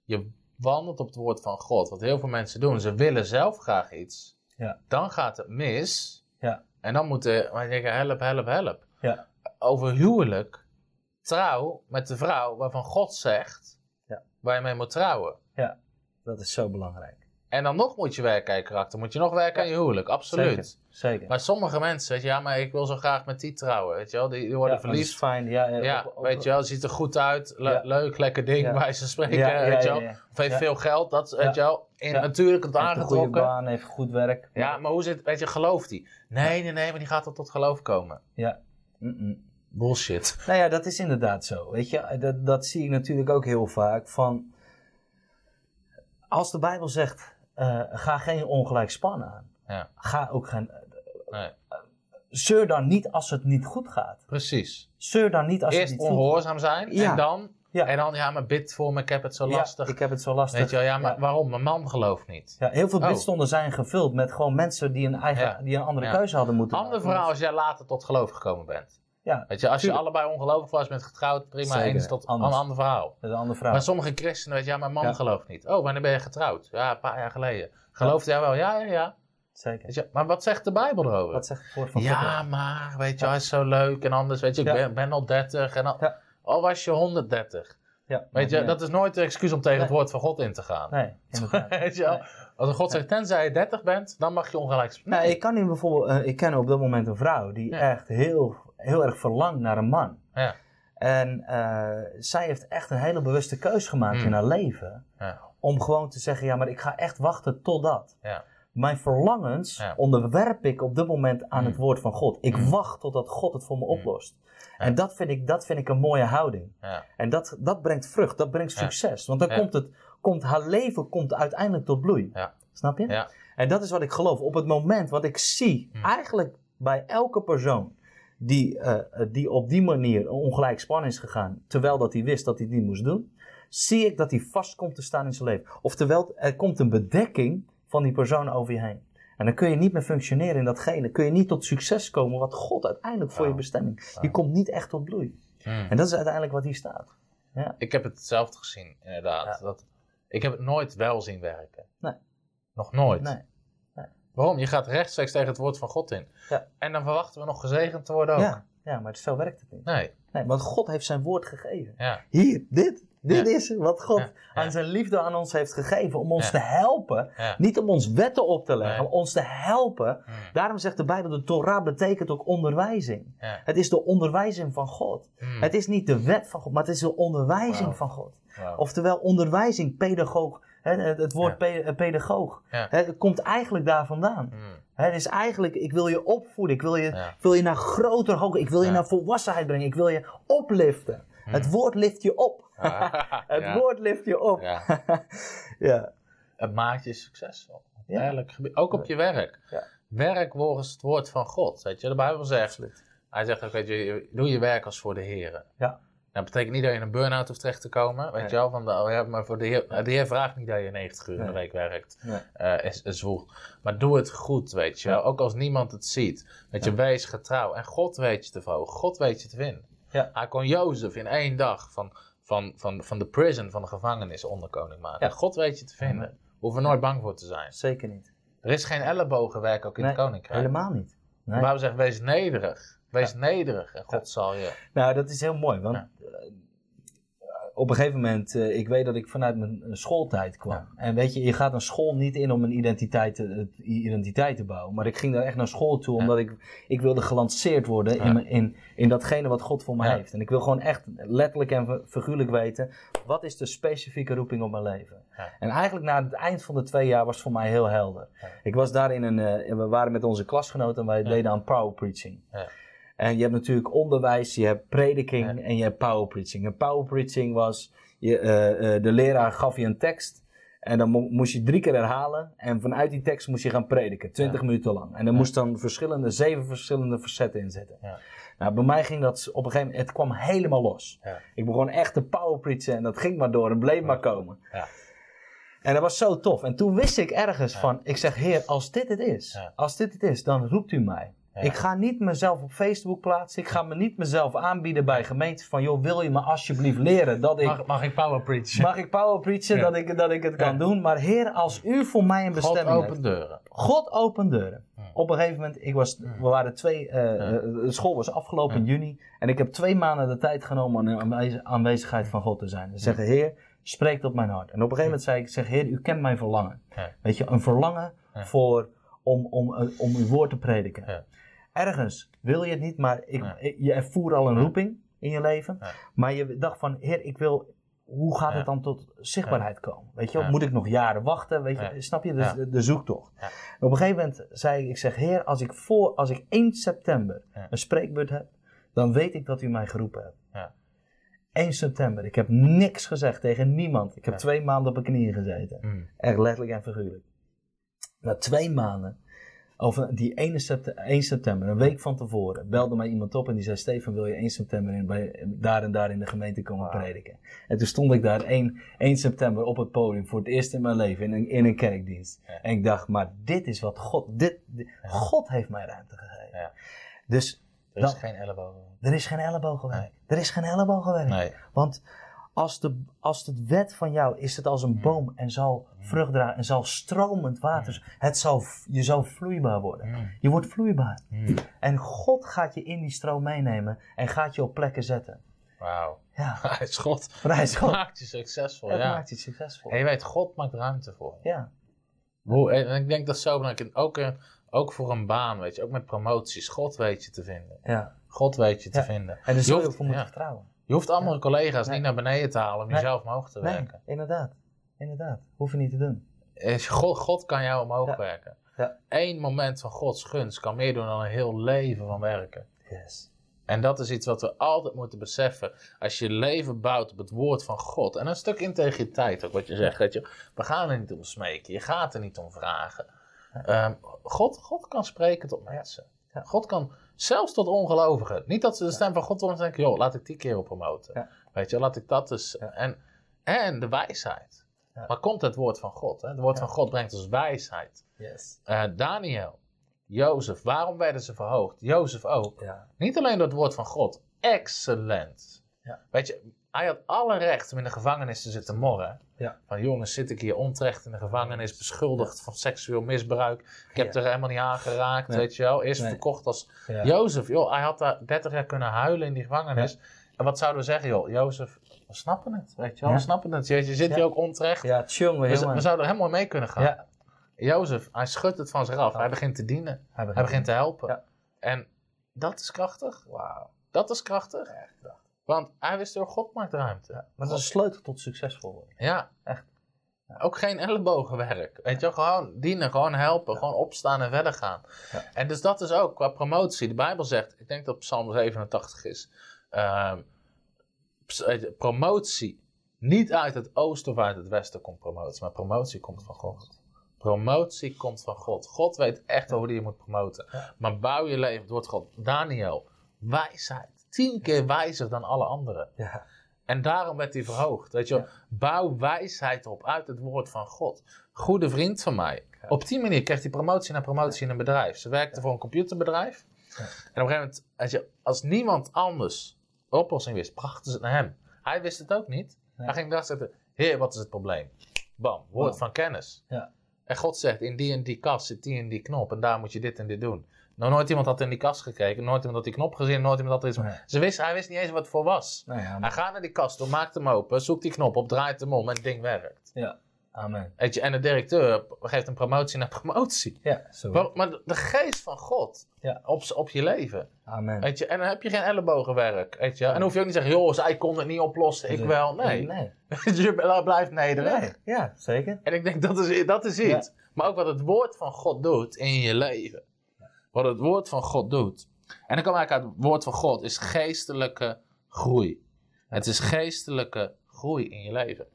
Je wandelt op het woord van God. Wat heel veel mensen doen, ze willen zelf graag iets. Ja. Dan gaat het mis. Ja. En dan moeten we denken, help, help, help. Ja. Over huwelijk, trouw met de vrouw waarvan God zegt Ja. waar je mee moet trouwen. Ja, dat is zo belangrijk. En dan nog moet je werken aan je karakter. Moet je nog werken aan je huwelijk, absoluut. Zeker. Zeker. Maar sommige mensen, weet je, ja, maar ik wil zo graag met die trouwen, weet je wel. Die, die worden ja, dat verliefd. is fijn. Ja, eh, Ja, op- op- weet je wel, ziet er goed uit, le- leuk, lekker ding, bij ze spreken, weet je wel. Of heeft veel geld, dat, weet je wel. In. Natuurlijk het heeft een goede aangetrokken. baan, heeft goed werk. Ja, maar hoe zit, weet je, gelooft hij? Nee, nee, nee, maar die gaat er tot geloof komen. Ja. Mm-mm. Bullshit. Nou ja, dat is inderdaad zo. Weet je, dat, dat zie ik natuurlijk ook heel vaak. Van, als de Bijbel zegt, eh, ga geen ongelijk span aan. Ja. Ga ook geen... Nee, Zeur dan niet als het niet goed gaat. precies. Zeur dan niet als Eerst het niet goed ongehoorzaam zijn Ja. en dan, Ja. en dan, ja, maar bid voor me, ik heb het zo Ja, lastig. ik heb het zo lastig. Weet je wel, ja, maar Ja. waarom? Mijn man gelooft niet. Ja, heel veel Oh. bidstonden zijn gevuld met gewoon mensen die een, eigen, Ja. die een andere Ja. keuze hadden moeten Ander maken. verhaal als jij later tot geloof gekomen bent. Ja, Weet je, als je allebei ongelovig was, bent getrouwd, prima, eens tot Anders. een ander verhaal. dat is een andere vraag. Maar sommige christenen, weet je, ja, mijn man Ja. gelooft niet. Oh, wanneer ben je getrouwd? Ja, een paar jaar geleden. Gelooft jij wel? Ja, ja, ja. Zeker. Je, maar wat zegt de Bijbel erover? Wat zegt het woord van God? ja, maar, weet je, hij is zo leuk en anders, weet je, ik ben, ben al 30 en al, was je 130. Ja, Weet je, dat is nooit een excuus om tegen het Nee. woord van God in te gaan. Nee, inderdaad. weet je wel? Nee. Als een God zegt, tenzij je 30 bent, dan mag je ongelijk spreken. Nou, ik kan nu bijvoorbeeld, eh, ik ken op dat moment een vrouw die echt heel, heel erg verlangt naar een man. Ja. En eh, zij heeft echt een hele bewuste keus gemaakt Hmm. in haar leven. Ja. Om gewoon te zeggen, ja, maar ik ga echt wachten totdat. Ja. Mijn verlangens Ja. onderwerp ik op dit moment aan Hmm. het woord van God. Ik Hmm. wacht totdat God het voor me Hmm. oplost. En dat vind, ik, dat vind ik een mooie houding. Ja. En dat, dat brengt vrucht, dat brengt succes. Want dan komt, het, komt haar leven komt uiteindelijk tot bloei. Ja. Snap je? Ja. En dat is wat ik geloof. Op het moment wat ik zie, Hmm. eigenlijk bij elke persoon die, eh, eh, die op die manier ongelijk span is gegaan, terwijl dat hij wist dat hij het niet moest doen, zie ik dat hij vast komt te staan in zijn leven. Oftewel, er komt een bedekking van die persoon over je heen. En dan kun je niet meer functioneren in datgene. Kun je niet tot succes komen wat God uiteindelijk voor Ja. je bestemming. Je Ja. komt niet echt tot bloei. Hmm. En dat is uiteindelijk wat hier staat. Ik heb hetzelfde gezien, inderdaad. Ja. Dat, ik heb het nooit wel zien werken. Nee. Nog nooit. Nee. Waarom? Je gaat rechtstreeks tegen het woord van God in. Ja. En dan verwachten we nog gezegend te worden ook. Ja, ja, maar zo werkt het niet. Nee. Nee, want God heeft zijn woord gegeven. Ja. Hier, dit. Dit is wat God aan zijn liefde aan ons heeft gegeven. Om ons te helpen. Niet om ons wetten op te leggen, Nee. om ons te helpen. Mm. Daarom zegt de Bijbel, de Torah betekent ook onderwijzing. Het is de onderwijzing van God. Mm. Het is niet de wet van God, maar het is de onderwijzing van God. Oftewel onderwijzing, pedagoog. Het woord Ja. eh, pedagoog. Ja. Het komt eigenlijk daar vandaan. Mm. Het is eigenlijk, ik wil je opvoeden. Ik wil je, Ja. ik wil je naar groter hoogte. Ik wil je naar volwassenheid brengen. Ik wil je opliften. Het woord lift je op. Het woord lift je op. Ja. Ja. Het maakt je succesvol. Eigenlijk, gebied- ook op je werk. Ja. Werk volgens het woord van God. Weet je, de Bijbel zegt. Hij zegt ook, weet je, doe je werk als voor de Heer. Ja. Dat betekent niet dat je in een burn-out hoeft terecht te komen. Weet Nee. je wel, van de, oh ja, maar voor de Heer, de Heer vraagt niet dat je 90 uur in de week werkt. Nee. eh, is, is. Maar doe het goed, weet je wel. Ook als niemand het ziet. Weet je, wees getrouw. En God weet je te verhogen. God weet je te vinden. Ja. Hij kon Jozef in één dag van, van, van, van de prison, van de gevangenis, onderkoning maken. Ja. God weet je te vinden. Hoeven er nooit bang voor te zijn. Zeker niet. Er is geen ellebogenwerk ook in het Nee, koninkrijk. Helemaal niet. De Nee. Bijbel zegt, wees nederig. Wees nederig en God zal je... Nou, dat is heel mooi. Want eh, op een gegeven moment, eh, ik weet dat ik vanuit mijn eh, schooltijd kwam. En weet je, je gaat een school niet in om een identiteit te, identiteit te bouwen. Maar ik ging daar echt naar school toe, Ja. omdat ik, ik wilde gelanceerd worden Ja. in, in, in datgene wat God voor me heeft. En ik wil gewoon echt letterlijk en figuurlijk weten, wat is de specifieke roeping op mijn leven? En eigenlijk na het eind van de twee jaar was het voor mij heel helder. Ik was daar in een, we waren met onze klasgenoten en wij deden aan power preaching. Ja. En je hebt natuurlijk onderwijs, je hebt prediking Ja. en je hebt power preaching. En power preaching was, je, eh, de leraar gaf je een tekst en dan mo- moest je drie keer herhalen. En vanuit die tekst moest je gaan prediken, 20 minuten lang. En er Ja. moest dan verschillende, zeven verschillende verzetten in zitten. Ja. Nou, bij mij ging dat op een gegeven moment, het kwam helemaal los. Ja. Ik begon echt te power preachen en dat ging maar door en bleef maar komen. Ja. En dat was zo tof. En toen wist ik ergens Ja. van, ik zeg, heer, als dit het is, Ja. als dit het is, dan roept u mij. Ja. Ik ga niet mezelf op Facebook plaatsen. Ik ga me niet mezelf aanbieden bij gemeenten van, joh, wil je me alsjeblieft leren dat ik... Mag, mag ik power preachen? Mag ik power preachen Ja. dat, ik, dat ik het kan doen? Maar Heer, als u voor mij een God bestemming open heeft. deuren. God opent deuren. Op een gegeven moment, ik was, we waren twee, eh, eh, de school was afgelopen in juni. En ik heb twee maanden de tijd genomen om in aanwezigheid van God te zijn. Ze zeggen, Heer, spreek tot mijn hart. En op een gegeven moment zei ik, zeg, Heer, u kent mijn verlangen. Weet je, een verlangen voor, om, om, eh, om uw woord te prediken. Ergens wil je het niet, maar ik, Ja. je ervoer al een roeping in je leven. Maar je dacht van, Heer, ik wil, hoe gaat het dan tot zichtbaarheid komen? Weet je, moet ik nog jaren wachten? Weet je, snap je? Dus de, de zoektocht. Op een gegeven moment zei ik, ik zeg, Heer, als ik, voor, als ik 1 september een spreekbeurt heb, dan weet ik dat u mij geroepen hebt. Ja. 1 september, ik heb niks gezegd tegen niemand. Ik heb Ja. twee maanden op mijn knieën gezeten. Mm. Echt letterlijk en figuurlijk. Na twee maanden, of die 1 september, 1 september, een week van tevoren, belde mij iemand op en die zei: Stefan, wil je 1 september in, bij, daar en daar in de gemeente komen prediken? En toen stond ik daar 1, 1 september op het podium voor het eerst in mijn leven in een, in een kerkdienst. Ja. En ik dacht: Maar dit is wat God, dit, dit- Ja. God heeft mij ruimte gegeven. Ja. Dus Er is Dan- geen ellebogen. er is geen ellebogenwerk. Er is geen ellebogenwerk. Nee. Want als, de, als het wet van jou is het als een boom en zal vrucht dragen en zal stromend water. Het zal, je zal vloeibaar worden. Je wordt vloeibaar. En God gaat je in die stroom meenemen en gaat je op plekken zetten. Wauw. Ja, Hij is God. prijs God. Maakt je succesvol. Het ja. maakt je succesvol. En je weet, God maakt ruimte voor. Ja, Hoe, en ik denk dat is zo belangrijk. Ook, eh, ook voor een baan, weet je. Ook met promoties. God weet je te vinden. ja. God weet je te Ja. vinden. En daar Je zul je ook voor moeten vertrouwen. Je hoeft andere collega's Nee. niet naar beneden te halen om Nee. jezelf omhoog te Nee, werken. inderdaad. Inderdaad. Hoef je niet te doen. Is- God, God kan jou omhoog Ja. werken. Ja. Eén moment van Gods gunst kan meer doen dan een heel leven van werken. Yes. En dat is iets wat we altijd moeten beseffen. Als je leven bouwt op het woord van God. En een stuk integriteit ook, wat je zegt. Weet je, we gaan er niet om smeken. Je gaat er niet om vragen. Ehm, God, God kan spreken tot mensen. God kan zelfs tot ongelovigen. Niet dat ze de stem van God horen en denken... joh, laat ik die keer op promoten. Weet je, laat ik dat dus... En, en de wijsheid. Maar komt het woord van God? Hè? Het woord van God brengt ons wijsheid. Yes. Eh, Daniel, Jozef, waarom werden ze verhoogd? Jozef ook. Niet alleen door het woord van God. Excellent. Ja. Weet je, hij had alle recht om in de gevangenis te zitten morren. Ja. Van jongens, zit ik hier onterecht in de gevangenis, beschuldigd van seksueel misbruik. Ik heb Ja. er helemaal niet aan geraakt, Nee. weet je wel. Eerst Nee. verkocht als Ja. Jozef. Joh, hij had daar 30 jaar kunnen huilen in die gevangenis. En wat zouden we zeggen, joh? Jozef, We snappen het, weet je wel. We snappen het. Je, je zit hier ook onterecht. Ja, we, we zouden er helemaal mee kunnen gaan. Ja, Jozef, hij schudt het van zich af. Hij begint te dienen. hij Hij begint te helpen. En dat is krachtig. Wauw. Dat is krachtig. Echt krachtig. Want hij wist door God maakt ruimte. Maar dat is een sleutel tot succesvol worden. Ja. Echt. Ook geen ellebogenwerk. Weet je gewoon dienen, gewoon helpen, gewoon opstaan en verder gaan. Ja. En dus dat is ook qua promotie. De Bijbel zegt, ik denk dat Psalm 87 is. eh, promotie, niet uit het oosten of uit het westen komt promotie, maar promotie komt van God. Promotie komt van God. God weet echt hoe die je moet promoten. Maar bouw je leven door God. Daniel, wijsheid. Tien keer wijzer dan alle anderen. Ja. En daarom werd hij verhoogd. Weet je bouw wijsheid op uit het woord van God. Goede vriend van mij. Ja. Op die manier kreeg hij promotie na promotie in een bedrijf. Ze werkte voor een computerbedrijf. En op een gegeven moment, als, je, als niemand anders de oplossing wist, brachten ze het naar hem. Hij wist het ook niet. Hij ging daar zitten. Heer, wat is het probleem? Bam, woord van kennis. Ja. En God zegt, in die en die kast zit die en die knop. En daar moet je dit en dit doen. Nou, nooit iemand had in die kast gekeken. Nooit iemand had die knop gezien. Nooit iemand had er iets... Nee. Ze wist, hij wist niet eens wat het voor was. Ja, Hij gaat naar die kast toe, maakt hem open, zoekt die knop op, draait hem om en het ding werkt. ja. Amen. Weet je, en de directeur geeft een promotie naar promotie. Ja, zo. Maar, maar de, geest van God Ja. op, op je leven. Amen. Weet je, en dan heb je geen ellebogenwerk. Weet je, en dan hoef je ook niet te zeggen, joh, zij kon het niet oplossen, ik wel. Nee. Nee. je blijft nederig. Nee. Ja, zeker. En ik denk, dat is, dat is iets. Maar ook wat het woord van God doet in je leven. Wat het woord van God doet. En dan we eigenlijk uit het woord van God, is geestelijke groei. Het is geestelijke groei in je leven.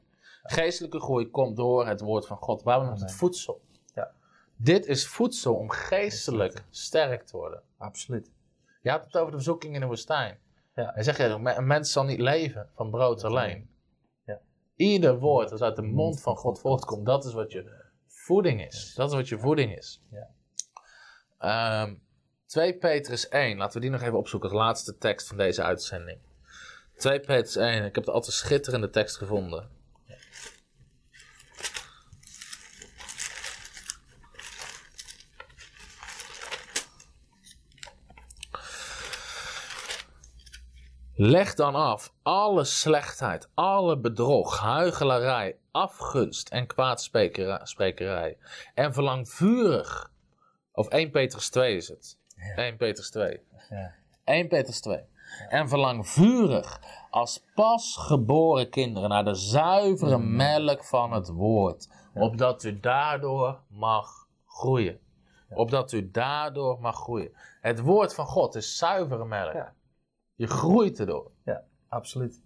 Geestelijke groei komt door het woord van God. Waarom noemt het voedsel? Ja. Dit is voedsel om geestelijk sterk te worden. Absoluut. Je had het over de verzoeking in de woestijn. Ja. Hij zegt, ja, een mens zal niet leven van brood alleen. Ja. Ieder woord dat uit de mond van God voortkomt, dat is wat je voeding is. Dat is wat je voeding is. Ja. Ehm, 2 Petrus 1, laten we die nog even opzoeken, de laatste tekst van deze uitzending. 2 Petrus 1, ik heb de altijd schitterende tekst gevonden. Leg dan af alle slechtheid, alle bedrog, huichelarij, afgunst en kwaadsprekerij. En verlang vurig, of 1 Petrus 2 is het. 1 Petrus 2. Ja. 1 Petrus 2. En verlang vurig als pasgeboren kinderen naar de zuivere melk van het woord. Opdat u daardoor mag groeien. Opdat u daardoor mag groeien. Het woord van God is zuivere melk. Je groeit erdoor. Ja, absoluut.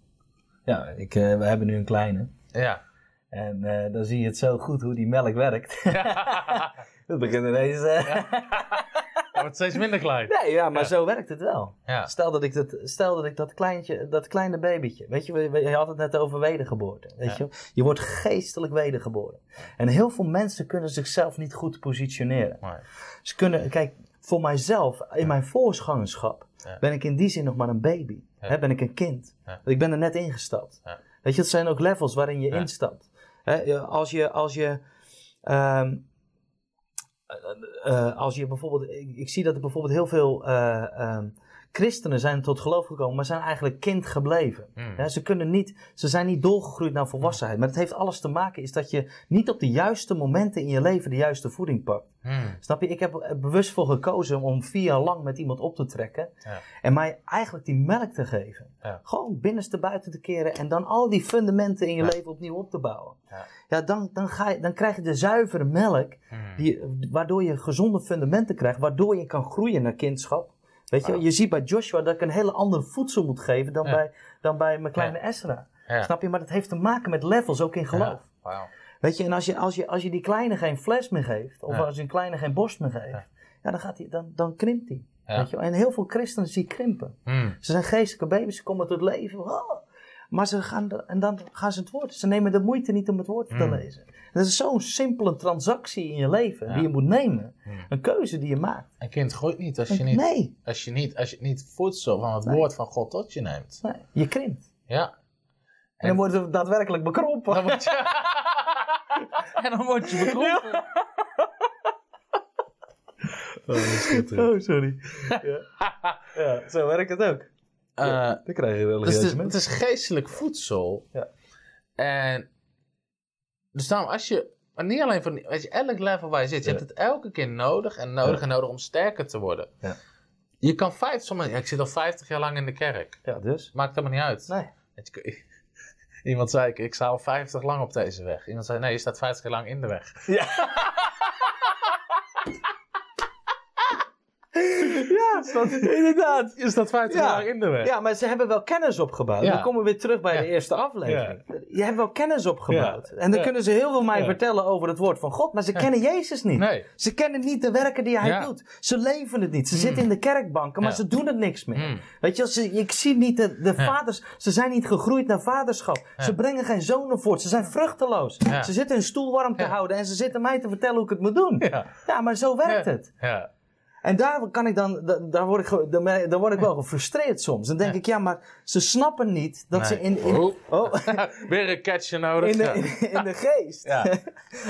Ja, ik, eh, we hebben nu een kleine. Ja. En eh, dan zie je het zo goed hoe die melk werkt. Dat begint ineens... eh, Dat wordt steeds minder klein. Nee, ja, maar Ja. zo werkt het wel. Ja. Stel dat ik dat, stel dat, ik dat, kleintje, dat kleine babytje, weet je, je had het net over wedergeboorte, weet Ja. je, je wordt geestelijk wedergeboren. En heel veel mensen kunnen zichzelf niet goed positioneren. Nee. Ze kunnen, kijk, voor mijzelf, in mijn voorzgangerschap, Ja. ben ik in die zin nog maar een baby. Ja. Hè, ben ik een kind. Ja. Ik ben er net ingestapt. Ja. Weet je, het zijn ook levels waarin je Ja. instapt. Hè, als je, als je, ehm, eh, als je bijvoorbeeld, ik, zie dat er bijvoorbeeld heel veel eh, ehm, christenen zijn tot geloof gekomen, maar zijn eigenlijk kind gebleven. Mm. Ja, ze, kunnen niet, ze zijn niet doorgegroeid naar volwassenheid. Maar het heeft alles te maken is dat je niet op de juiste momenten in je leven de juiste voeding pakt. Mm. Snap je? Ik heb er bewust voor gekozen om vier jaar lang met iemand op te trekken. Ja. En mij eigenlijk die melk te geven. Ja. Gewoon binnenste buiten te keren. En dan al die fundamenten in je leven opnieuw op te bouwen. Ja. Ja, dan, dan, ga je, dan krijg je de zuivere melk. Mm. Die, waardoor je gezonde fundamenten krijgt. Waardoor je kan groeien naar kindschap. Weet je, je ziet bij Joshua dat ik een hele andere voedsel moet geven dan, Ja. bij, dan bij mijn kleine Ezra. Ja. Snap je? Maar dat heeft te maken met levels, ook in geloof. Weet je, en als je, als, je, als je die kleine geen fles meer geeft, of als je een kleine geen borst meer geeft, Ja. dan, gaat die, dan, dan krimpt. Ja. Weet je? En heel veel christenen zie krimpen. Mm. Ze zijn geestelijke baby's, ze komen tot leven. oh. Maar ze gaan, de- en dan gaan ze het woord. Ze nemen de moeite niet om het woord te Mm. lezen. Dat is zo'n simpele transactie in je leven Ja. die je moet nemen. Mm. Een keuze die je maakt. Een kind groeit niet als je niet, Nee, als je niet, als je niet voedsel van het Nee. woord van God tot je neemt. nee, je krimpt. Ja. En dan worden ze daadwerkelijk bekrompen. Dan word je... en dan word je bekrompen. Oh, sorry. ja. ja, zo werkt het ook. Eh, Dan krijg je dus het, het is geestelijk voedsel. Ja. En dus daarom, als je, maar niet alleen van, weet je, elk level waar je zit, je Ja. hebt het elke keer nodig en nodig Ja. en nodig om sterker te worden. Ja. Je kan 50, sommige, ja, ik zit al 50 jaar lang in de kerk. Ja, dus. Maakt helemaal niet uit. Nee. Je, Iemand zei, ik, ik sta al 50 lang op deze weg. Iemand zei, nee, je staat 50 jaar lang in de weg. Ja. ja, inderdaad. Je staat 50 Ja. jaar lang in de weg. Ja, maar ze hebben wel kennis opgebouwd. Ja. Dan komen we weer terug bij de eerste aflevering. Je hebt wel kennis opgebouwd. En dan kunnen ze heel veel mij vertellen over het woord van God. Maar ze kennen Jezus niet. Nee. Ze kennen niet de werken die hij doet. Ze leven het niet. Ze zitten in de kerkbanken, maar ze doen het niks meer. Mm. Weet je, ze, ik zie niet de, de vaders. Ze zijn niet gegroeid naar vaderschap. Ze brengen geen zonen voort. Ze zijn vruchteloos. Ze zitten hun stoel warm te houden en ze zitten mij te vertellen hoe ik het moet doen. Ja. Maar zo werkt het. Ja. En daar kan ik dan, da- daar word ik, dan word ik wel gefrustreerd soms. Dan denk ik, ja, maar ze snappen niet dat ze in, in, Oh. oh, Weer een catcher nodig. in, de, in, in de geest. Ja.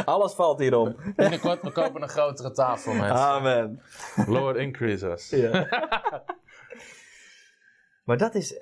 Alles valt hierom. Binnenkort, we kopen een grotere tafel, mensen. Amen. Lord increase us. Ja. maar dat is,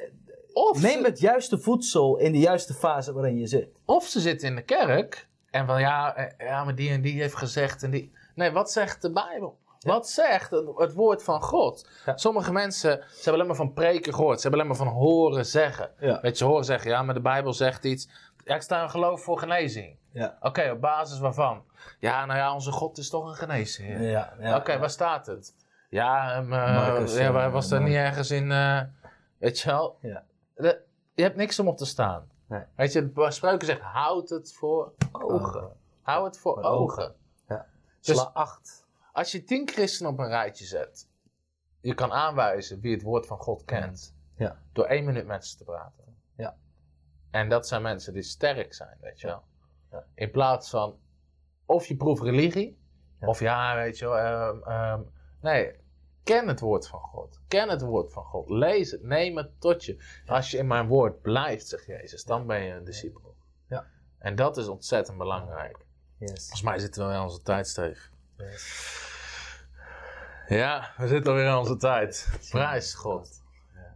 Of, neem ze, het juiste voedsel in de juiste fase waarin je zit. of ze zitten in de kerk en van ja, eh, ja, maar die en die heeft gezegd en die... Nee, wat zegt de Bijbel? Wat zegt het, het woord van God? Sommige mensen, ze hebben alleen maar van preken gehoord. Ze hebben alleen maar van horen zeggen. Weet je, horen zeggen, ja, maar de Bijbel zegt iets. Ja, ik sta in geloof voor genezing. Ja. Oké, op basis waarvan? Ja, nou ja, onze God is toch een geneesheer. Ja, ja, Oké, waar staat het? Ja, um, Marcus, ja waar was er Marcus. niet ergens in, eh, weet je wel? Ja. De- je hebt niks om op te staan. Nee. Weet je, de spreuken zegt, houd het voor ogen. Hou het voor Voor ogen. ogen. Ja. Dus- Sla acht. Als je tien christenen op een rijtje zet, je kan aanwijzen wie het woord van God kent. Ja. Door één minuut met ze te praten. Ja. En dat zijn mensen die sterk zijn, weet je wel. Ja. In plaats van, of je proeft religie, Ja. of ja, weet je wel. ehm, ehm, nee, ken het woord van God. Ken het woord van God. Lees het, neem het tot je. Als je in mijn woord blijft, zegt Jezus, dan ben je een discipel. Ja. En dat is ontzettend belangrijk. Yes. Volgens mij zitten we wel in onze tijdsteeg. Ja, we zitten alweer in onze tijd. Prijs God.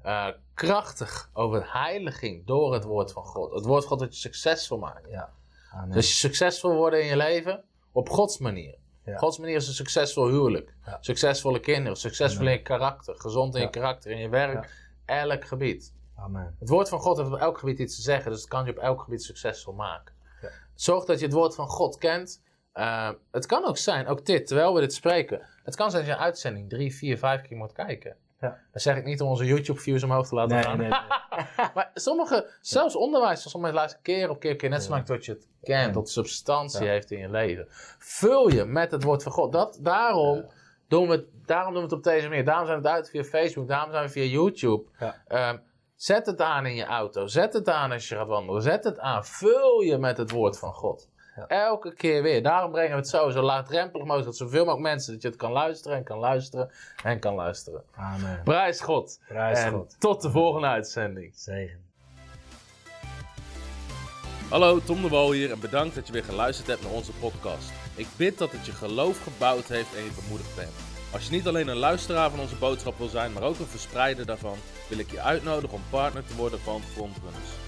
Eh, krachtig over heiliging door het woord van God. Het woord van God dat je succesvol maakt. Ja. Amen. Dus je succesvol worden in je leven op Gods manier. Ja. Gods manier is een succesvol huwelijk. Ja. Succesvolle kinderen. Succesvol in je karakter. Gezond in je karakter. In je werk. Elk gebied. Amen. Het woord van God heeft op elk gebied iets te zeggen. Dus het kan je op elk gebied succesvol maken. Ja. Zorg dat je het woord van God kent. Eh, het kan ook zijn, ook dit, terwijl we dit spreken. Het kan zijn dat je een uitzending drie, vier, vijf keer moet kijken. Ja. Dat zeg ik niet om onze YouTube-views omhoog te laten Nee, gaan. nee, nee. Maar sommige, zelfs onderwijs, sommige luisteren keer op keer, keer net zolang tot je het kent, tot substantie Ja. heeft in je leven. Vul je met het woord van God. Dat, daarom, doen we het, daarom doen we het op deze manier. Daarom zijn we het uit via Facebook, daarom zijn we via YouTube. Ehm, zet het aan in je auto, zet het aan als je gaat wandelen, zet het aan. Vul je met het woord van God. Ja. Elke keer weer. Daarom brengen we het zo, zo laagdrempelig mogelijk, dat zoveel mogelijk mensen, dat je het kan luisteren en kan luisteren en kan luisteren. Amen. Prijs God. Prijs en God. tot de volgende uitzending. Zegen. Hallo, Tom de Wol hier en bedankt dat je weer geluisterd hebt naar onze podcast. Ik bid dat het je geloof gebouwd heeft en je bemoedigd bent. Als je niet alleen een luisteraar van onze boodschap wil zijn, maar ook een verspreider daarvan, wil ik je uitnodigen om partner te worden van Frontrunners.